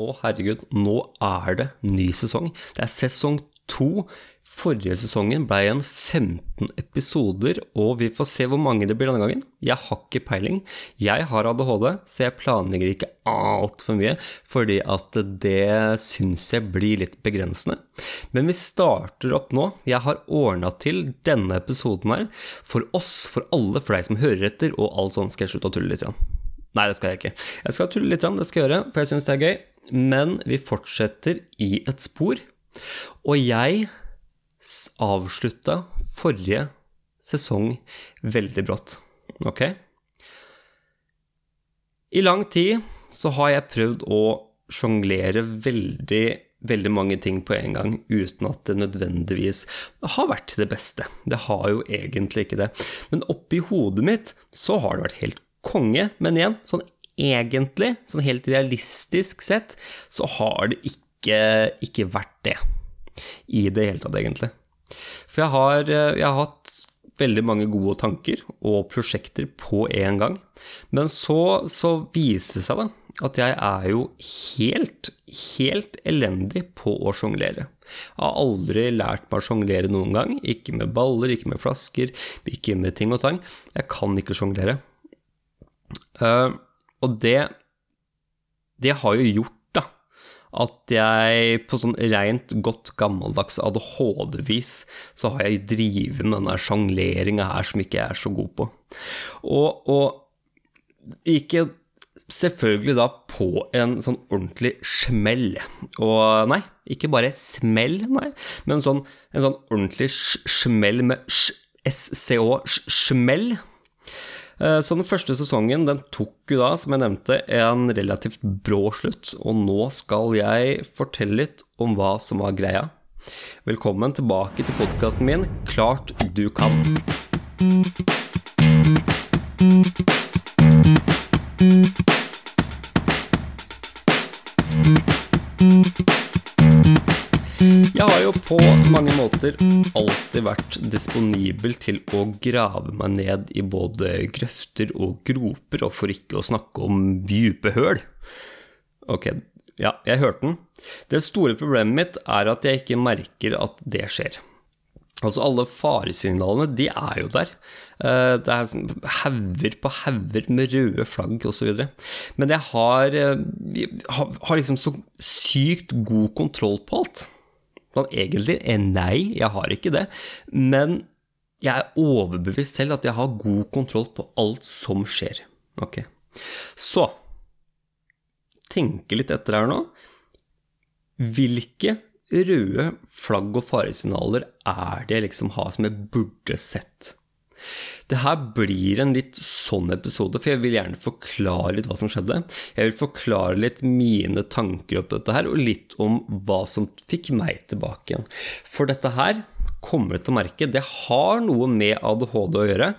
Å, herregud, nå er det ny sesong. Det er sesong to. Forrige sesongen ble igjen 15 episoder, og vi får se hvor mange det blir denne gangen. Jeg har ikke peiling. Jeg har ADHD, så jeg planlegger ikke altfor mye, fordi at det syns jeg blir litt begrensende. Men vi starter opp nå. Jeg har ordna til denne episoden her for oss, for alle, for deg som hører etter, og alt sånt skal jeg slutte å tulle litt. Nei, det skal jeg ikke. Jeg skal tulle litt, det skal jeg gjøre, for jeg syns det er gøy. Men vi fortsetter i et spor. Og jeg avslutta forrige sesong veldig brått. Ok? I lang tid så har jeg prøvd å sjonglere veldig, veldig mange ting på en gang, uten at det nødvendigvis har vært det beste. Det har jo egentlig ikke det. Men oppi hodet mitt så har det vært helt konge. Men igjen, sånn egentlig, sånn helt realistisk sett, så har det ikke, ikke vært det. I det hele tatt, egentlig. For jeg har, jeg har hatt veldig mange gode tanker og prosjekter på en gang. Men så, så viser det seg da at jeg er jo helt, helt elendig på å sjonglere. Jeg har aldri lært meg å sjonglere noen gang. Ikke med baller, ikke med flasker, ikke med ting og tang. Jeg kan ikke sjonglere. Uh, og det, det har jo gjort da, at jeg på sånn rent godt gammeldags ADHD-vis så har jeg drevet med denne sjongleringa her som ikke jeg er så god på. Og, og ikke selvfølgelig da på en sånn ordentlig smell. Og nei, ikke bare smell, nei, men sånn, en sånn ordentlig smell med SCH-smell. Eh, så den første sesongen den tok jo da, som jeg nevnte, en relativt brå slutt. Og nå skal jeg fortelle litt om hva som var greia. Velkommen tilbake til podkasten min Klart du kan. Jeg har jo på mange måter alltid vært disponibel til å grave meg ned i både grøfter og groper, og for ikke å snakke om dype høl. Ok, ja, jeg hørte den. Det store problemet mitt er at jeg ikke merker at det skjer. Altså Alle faresignalene de er jo der. Eh, det er hauger på hauger med røde flagg osv. Men jeg har, eh, har liksom så sykt god kontroll på alt. Sånn egentlig nei, jeg har ikke det. Men jeg er overbevist selv at jeg har god kontroll på alt som skjer. Ok. Så tenke litt etter her nå. Hvilke røde flagg og faresignaler er det jeg liksom har som jeg burde sett? Det her blir en litt sånn episode, for jeg vil gjerne forklare litt hva som skjedde. Jeg vil forklare litt mine tanker opp dette her, og litt om hva som fikk meg tilbake igjen. For dette her kommer du til å merke, det har noe med ADHD å gjøre.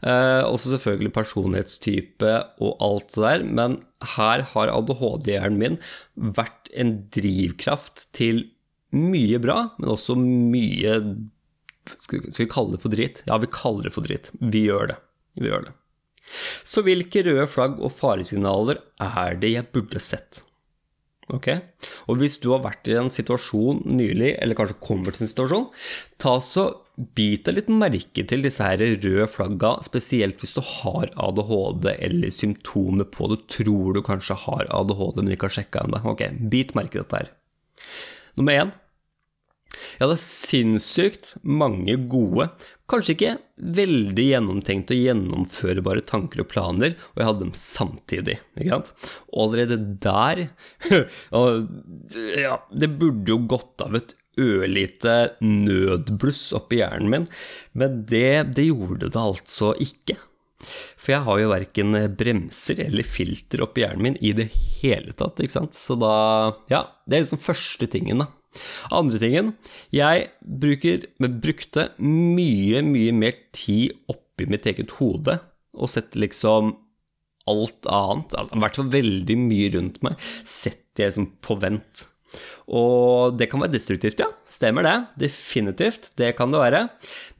Eh, også selvfølgelig personlighetstype og alt det der, men her har ADHD-hjernen min vært en drivkraft til mye bra, men også mye skal, vi kalle det for drit? Ja, vi kaller det for drit. Vi gjør det. Vi gjør det. Så hvilke røde flagg og faresignaler er det jeg burde sett? Ok? Og hvis du har vært i en situasjon nylig, eller kanskje kommer til en situasjon, ta så bit deg litt merke til disse her røde flagga, spesielt hvis du har ADHD eller symptomer på det. Tror du kanskje har ADHD, men ikke har sjekka ennå. Ok, bit merke dette her. Nummer én jeg hadde sinnssykt mange gode, kanskje ikke veldig gjennomtenkte og gjennomførbare tanker og planer, og jeg hadde dem samtidig. ikke sant? Og allerede der ja, Det burde jo gått av et ørlite nødbluss oppi hjernen min, men det, det gjorde det altså ikke. For jeg har jo verken bremser eller filter oppi hjernen min i det hele tatt, ikke sant. Så da Ja, det er liksom første tingen, da. Andre tingen Jeg bruker, brukte mye, mye mer tid oppi mitt eget hode og setter liksom alt annet, altså, i hvert fall veldig mye rundt meg, setter jeg liksom på vent. Og det kan være destruktivt, ja. Stemmer det. Definitivt. Det kan det være.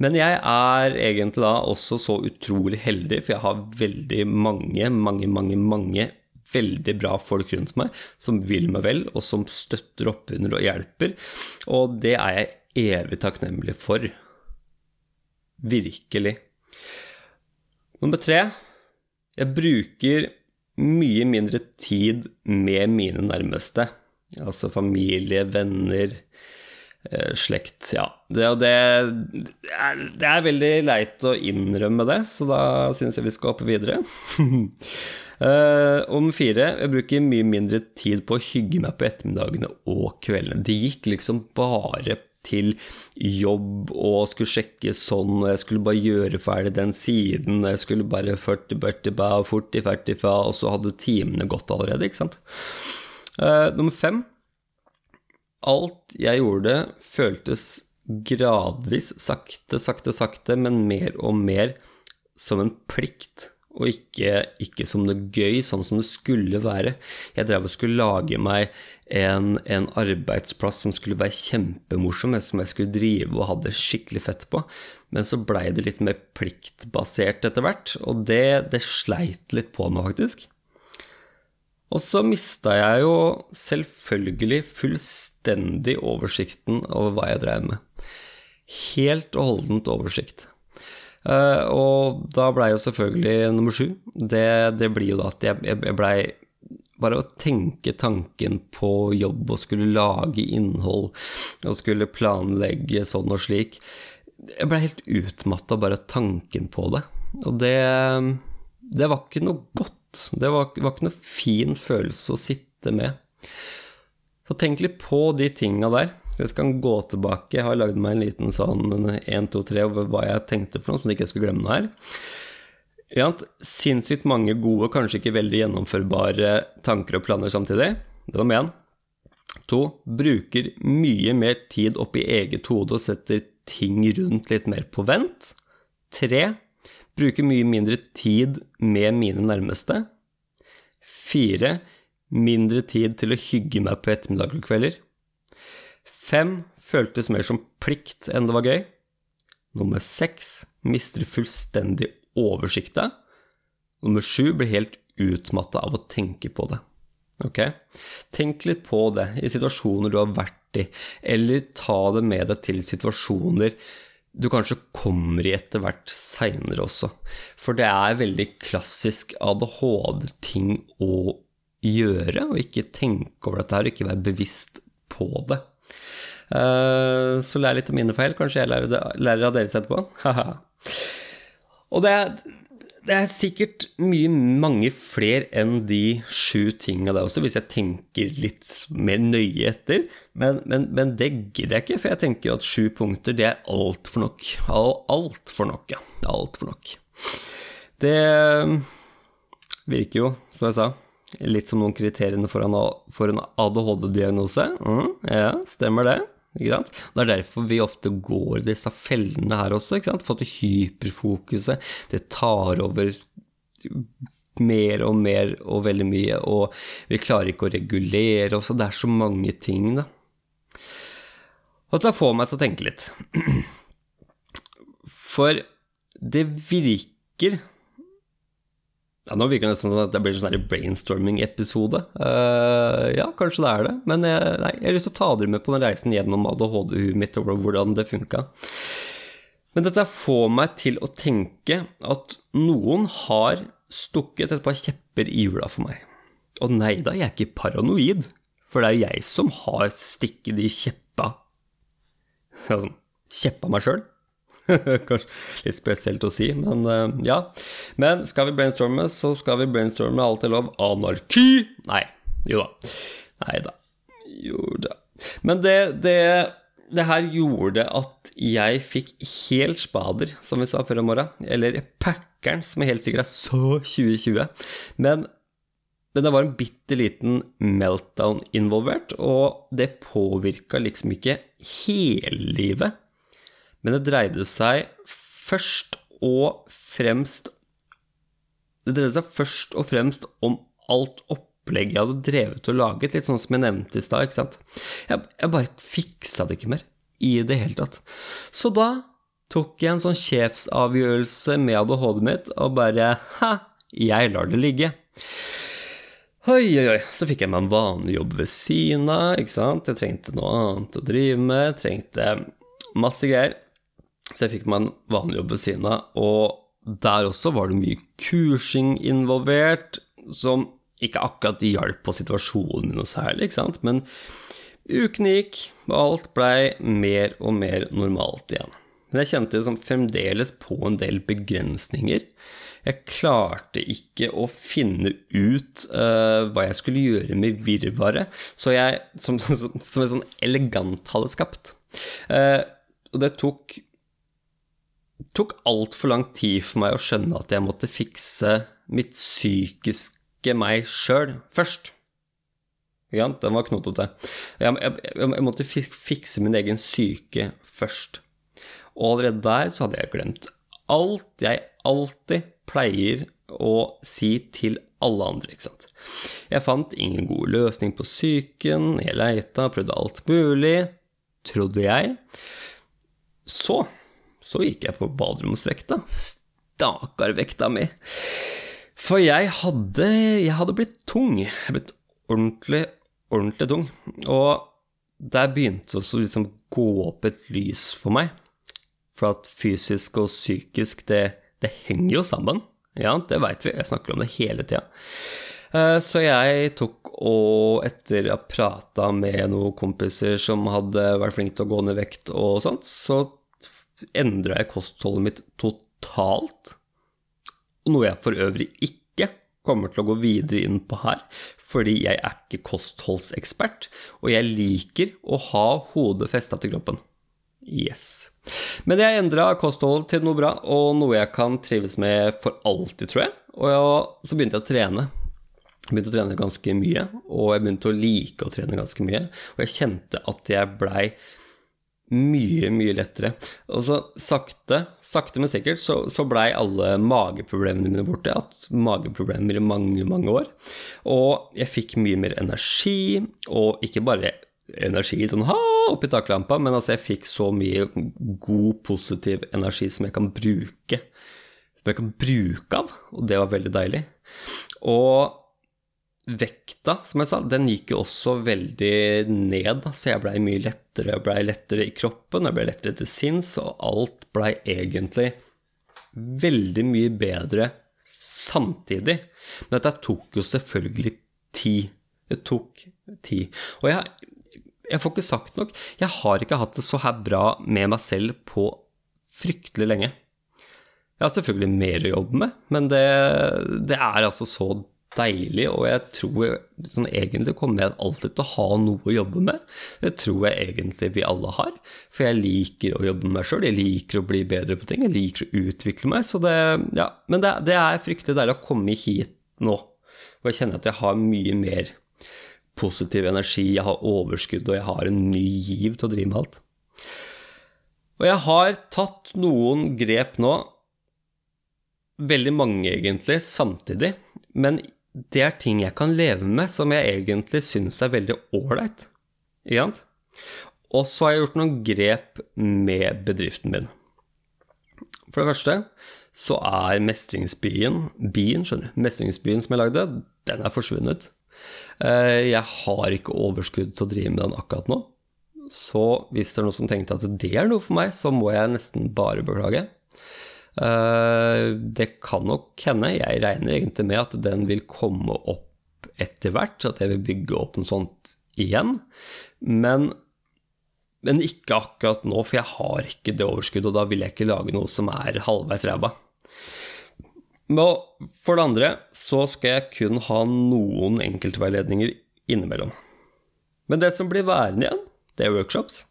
Men jeg er egentlig da også så utrolig heldig, for jeg har veldig mange, mange, mange, mange veldig bra folk rundt meg som vil meg vel, og som støtter opp under og hjelper. Og det er jeg evig takknemlig for. Virkelig. Nummer tre jeg bruker mye mindre tid med mine nærmeste. Altså familie, venner, slekt. Ja. Det, det, det, er veldig leit å innrømme det, så da syns jeg vi skal hoppe videre. uh, om fire jeg bruker mye mindre tid på å hygge meg på ettermiddagene og kveldene. Det gikk liksom bare til jobb og skulle sjekke sånn, og jeg skulle bare gjøre ferdig den siden, og jeg skulle bare 40 40 ba, 40 40 fa, og så hadde timene gått allerede, ikke sant. Uh, nummer fem Alt jeg gjorde, føltes gradvis, sakte, sakte, sakte, men mer og mer som en plikt og ikke, ikke, som det gøy, sånn som det skulle være. Jeg drev og skulle lage meg en, en arbeidsplass som skulle være kjempemorsom, som jeg skulle drive og hadde skikkelig fett på. Men så blei det litt mer pliktbasert etter hvert, og det, det sleit litt på meg, faktisk. Og så mista jeg jo selvfølgelig fullstendig oversikten over hva jeg drev med. Helt og holdent oversikt. Uh, og da blei jo selvfølgelig nummer sju det, det, blir jo da at jeg, jeg blei bare å tenke tanken på jobb og skulle lage innhold og skulle planlegge sånn og slik Jeg blei helt utmatta bare tanken på det. Og det, det var ikke noe godt. Det var, var ikke noe fin følelse å sitte med. Så tenk litt på de tinga der. Jeg skal gå tilbake. Jeg har lagd meg en liten sånn 1, 2, 3 over hva jeg tenkte for noe, så jeg ikke skulle glemme noe her. Ja, sinnssykt mange gode, kanskje ikke veldig gjennomførbare tanker og planer samtidig. Det var med én. To. Bruker mye mer tid opp i eget hode og setter ting rundt litt mer på vent. Tre. Bruker mye mindre tid med mine nærmeste. Fire. Mindre tid til å hygge meg på ettermiddager og kvelder. Fem føltes mer som plikt enn det var gøy. Nummer seks mister fullstendig oversikta. Nummer sju blir helt utmatta av å tenke på det. Ok? Tenk litt på det i situasjoner du har vært i, eller ta det med deg til situasjoner du kanskje kommer i etter hvert seinere også. For det er veldig klassisk ADHD-ting å gjøre, og ikke tenke over dette her, og ikke være bevisst på det. Eh, så lær litt av mine feil. Kanskje jeg lærer, av deres etterpå. og det er, det er, sikkert mye mange flere enn de sju tinga der også, hvis jeg tenker litt mer nøye etter. Men, men, men det gidder jeg ikke, for jeg tenker at sju punkter, det er altfor nok. Altfor nok, ja. Altfor nok. Det virker jo, som jeg sa, litt som noen kriteriene for en, for en ADHD-diagnose. Mm, ja, stemmer det. Ikke sant? Det er derfor vi ofte går disse fellene her også. Ikke sant? For at hyperfokuset det tar over mer og mer og veldig mye, og vi klarer ikke å regulere oss, det er så mange ting, da. Og dette får meg til å tenke litt. For det virker ja, Nå virker det nesten sånn at det blir en sånn brainstorming-episode. Uh, ja, kanskje det er det, men jeg, nei, jeg har lyst til å ta dere med på den reisen gjennom ADHD-huet mitt og hvordan det funka. Men dette får meg til å tenke at noen har stukket et par kjepper i hjula for meg. Og nei da, jeg er ikke paranoid, for det er jo jeg som har stikket de kjeppa Altså, kjeppa meg sjøl. Kanskje litt spesielt å si, men uh, ja. Men skal vi brainstorme, så skal vi brainstorme alt er lov. Anarki! Nei. Jo da. Nei da. Jo da. Men det, det, det her gjorde at jeg fikk helt spader, som vi sa før om morgenen. Eller packeren, som jeg helt sikkert er så 2020. Men men det var en bitte liten meltdown involvert, og det påvirka liksom ikke hellivet men det dreide seg først og fremst Det dreide seg først og fremst om alt opplegget jeg hadde drevet og laget, litt sånn som jeg nevnte i stad, ikke sant. Jeg, jeg bare fiksa det ikke mer i det hele tatt. Så da tok jeg en sånn sjefsavgjørelse med ADHD-et mitt og bare Ha, jeg lar det ligge. Oi, oi, oi. Så fikk jeg meg en vanlig jobb ved siden av, ikke sant. Jeg trengte noe annet å drive med, trengte masse greier. Så jeg fikk meg en vanlig jobb ved siden av, og der også var det mye kursing involvert, som ikke akkurat hjalp på situasjonen noe særlig, ikke sant. Men ukene gikk, og alt blei mer og mer normalt igjen. Men jeg kjente liksom fremdeles på en del begrensninger jeg klarte ikke å finne ut uh, hva jeg skulle gjøre med virvaret så jeg, som, som, som et sånn elegant hadde skapt. Uh, og det tok tok altfor lang tid for meg å skjønne at jeg måtte fikse mitt psykiske meg sjøl først. Ja, den var knotete. Jeg, jeg, jeg, måtte fikse min egen syke først. Og allerede der så hadde jeg glemt alt jeg alltid pleier å si til alle andre, ikke sant. Jeg fant ingen god løsning på psyken, jeg leita, prøvde alt mulig, trodde jeg. Så, så gikk jeg på baderomsvekta. Stakkar vekta mi. For jeg hadde, jeg hadde blitt tung. Jeg hadde blitt ordentlig, ordentlig tung. Og der begynte det å liksom gå opp et lys for meg. For at fysisk og psykisk, det det henger jo sammen. Ja, det veit vi. Jeg snakker om det hele tida. Eh, så jeg tok og etter å ha prata med noen kompiser som hadde vært flinke til å gå ned vekt og sånt, så endra jeg kostholdet mitt totalt. Noe jeg for øvrig ikke kommer til å gå videre inn på her, fordi jeg er ikke kostholdsekspert, og jeg liker å ha hodet festa til kroppen. Yes. Men jeg endra kosthold til noe bra, og noe jeg kan trives med for alltid, tror jeg. Og så begynte jeg å trene. Jeg begynte å trene ganske mye, og jeg begynte å like å trene ganske mye. Og jeg kjente at jeg blei mye, mye lettere. Og så sakte, sakte, men sikkert, så, så blei alle mageproblemene mine borte. Jeg har hatt mageproblemer i mange, mange år. Og jeg fikk mye mer energi, og ikke bare energi sånn ha, oppi taklampa, men altså jeg fikk så mye god, positiv energi som jeg kan bruke. Som jeg kan bruke av, og det var veldig deilig. Og vekta, som jeg sa, den gikk jo også veldig ned, så jeg blei mye lettere. Jeg blei lettere i kroppen, jeg blei lettere til sinns, og alt blei egentlig veldig mye bedre samtidig. Men dette tok jo selvfølgelig tid. Det tok tid. Og jeg jeg får ikke sagt nok. Jeg har ikke hatt det så her bra med meg selv på fryktelig lenge. Jeg har selvfølgelig mer å jobbe med, men det, det er altså så deilig, og jeg tror sånn egentlig kommer jeg alltid til å ha noe å jobbe med. Det tror jeg egentlig vi alle har, for jeg liker å jobbe med meg sjøl, jeg liker å bli bedre på ting, jeg liker å utvikle meg, det Ja, men det, det er fryktelig deilig å komme hit nå, og jeg kjenner at jeg har mye mer positiv energi, jeg har overskudd, og jeg har en ny giv til å drive med alt. Og jeg har tatt noen grep nå, veldig mange egentlig, samtidig, men det er ting jeg kan leve med som jeg egentlig syns er veldig ålreit. Og så har jeg gjort noen grep med bedriften min. For det første så er mestringsbyen, bien, skjønner du, mestringsbyen som jeg lagde, den er forsvunnet. Eh, jeg har ikke overskudd til å drive med den akkurat nå. Så hvis det er noen som tenkte at det er noe for meg, så må jeg nesten bare beklage. Eh, det kan nok hende, jeg regner egentlig med at den vil komme opp etter hvert, at jeg vil bygge opp noe sånt igjen. Men, men ikke akkurat nå, for jeg har ikke det overskuddet, og da vil jeg ikke lage noe som er halvveis ræva. For det andre så skal jeg kun ha noen enkeltveiledninger innimellom. Men det som blir værende igjen, det er workshops.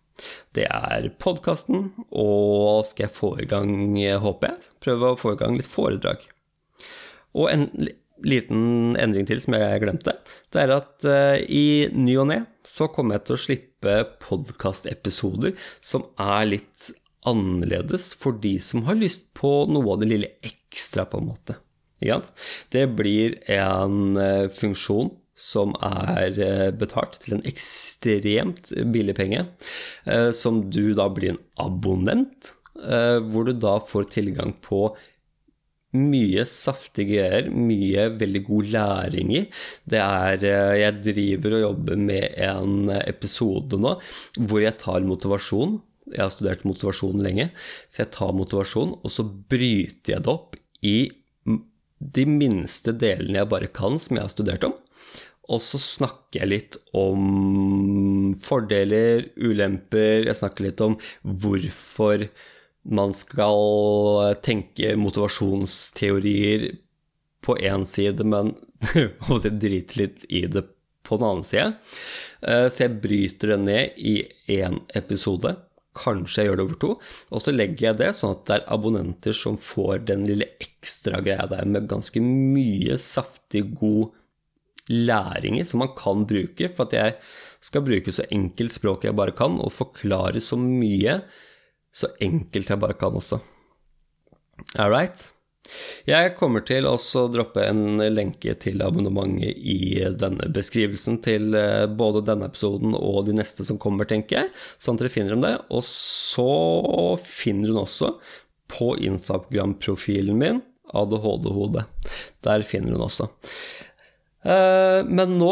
Det er podkasten, og skal jeg få i gang, håper jeg, prøve å få i gang litt foredrag. Og en liten endring til som jeg glemte, det er at uh, i ny og ne så kommer jeg til å slippe podkastepisoder som er litt annerledes for de som har lyst på noe av det lille ekstra, på en måte. Det blir en eh, funksjon som er eh, betalt til en ekstremt billig penge, eh, som du da blir en abonnent, hvor du da får tilgang på mye saftige greier, mye veldig god læring i. Det er eh, Jeg driver og jobber med en episode nå hvor jeg tar motivasjon. Jeg har studert motivasjon lenge, så jeg tar motivasjon, og så bryter jeg det opp i de minste delene jeg bare kan, som jeg har studert om. Og så snakker jeg litt om fordeler, ulemper, jeg snakker litt om hvorfor man skal tenke motivasjonsteorier på én side, men drite litt i det på den annen side. Eh, så jeg bryter det ned i én episode. Kanskje jeg gjør det over to. Og så legger jeg det sånn at det er abonnenter som får den lille ekstra greia der med ganske mye saftig, god læring i, som man kan bruke. For at jeg skal bruke så enkelt språk jeg bare kan, og forklare så mye så enkelt jeg bare kan også. All right. Jeg kommer til å droppe en lenke til abonnementet i denne beskrivelsen til eh, både denne episoden og de neste som kommer, tenker jeg, sånn at dere finner dem der. Og så finner hun også på Instagram-profilen min ADHD-hode. Der finner hun også. Eh, men nå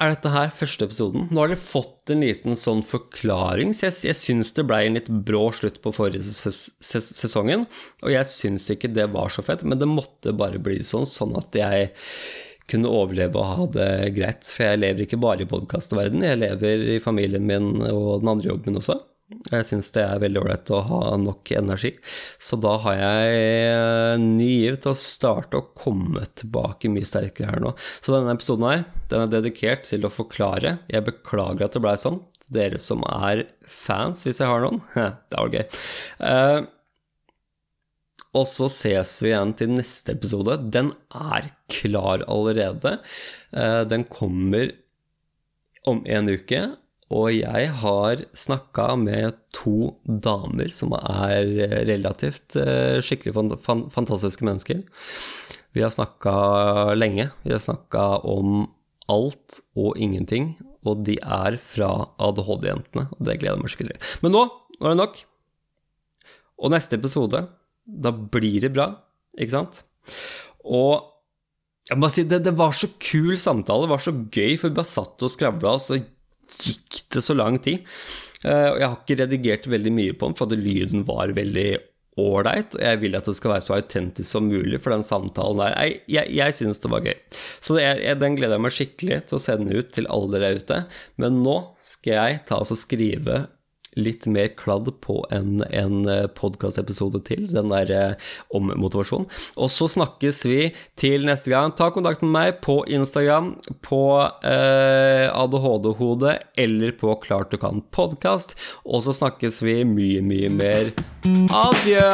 er dette her første episoden. Nå har dere fått en liten sånn forklaring, så jeg, jeg syns det ble en litt brå slutt på forrige ses ses sesongen. Og jeg syns ikke det var så fett, men det måtte bare bli sånn, sånn at jeg kunne overleve og ha det greit. For jeg lever ikke bare i podkastverden, jeg lever i familien min og den andre jobben min også. Jeg syns det er veldig ålreit å ha nok energi. Så da har jeg ny giv til å starte og komme tilbake mye sterkere her nå. Så denne episoden her, den er dedikert til å forklare. Jeg beklager at det blei sånn. Dere som er fans, hvis jeg har noen. det var gøy. Uh, og så ses vi igjen til neste episode. Den er klar allerede. Uh, den kommer om en uke. Og jeg har snakka med to damer som er relativt eh, skikkelig fantastiske mennesker. Vi har snakka lenge. Vi har snakka om alt og ingenting. Og de er fra ADHD-jentene, og det gleder jeg meg skikkelig til. Men nå, nå er det nok. Og neste episode, da blir det bra, ikke sant? Og jeg må si, det, det var så kul samtale, det var så gøy, for vi bare satt og skravla, og så gikk det så lang tid. Eh, og jeg har ikke redigert veldig mye på den, for at lyden var veldig ålreit. Og jeg vil at det skal være så autentisk som mulig for den samtalen der. Jeg, jeg, jeg synes det var gøy. Så det, jeg, den gleder jeg meg skikkelig til å sende ut til alle dere ute. Men nå skal jeg ta og skrive litt mer kladd på en, en eh, podkastepisode til, den der eh, om motivasjon. Og så snakkes vi til neste gang. Ta kontakt med meg på Instagram, på eh, ADHD-hode eller på Klart du kan podkast. Og så snakkes vi mye, mye mer. Adjø!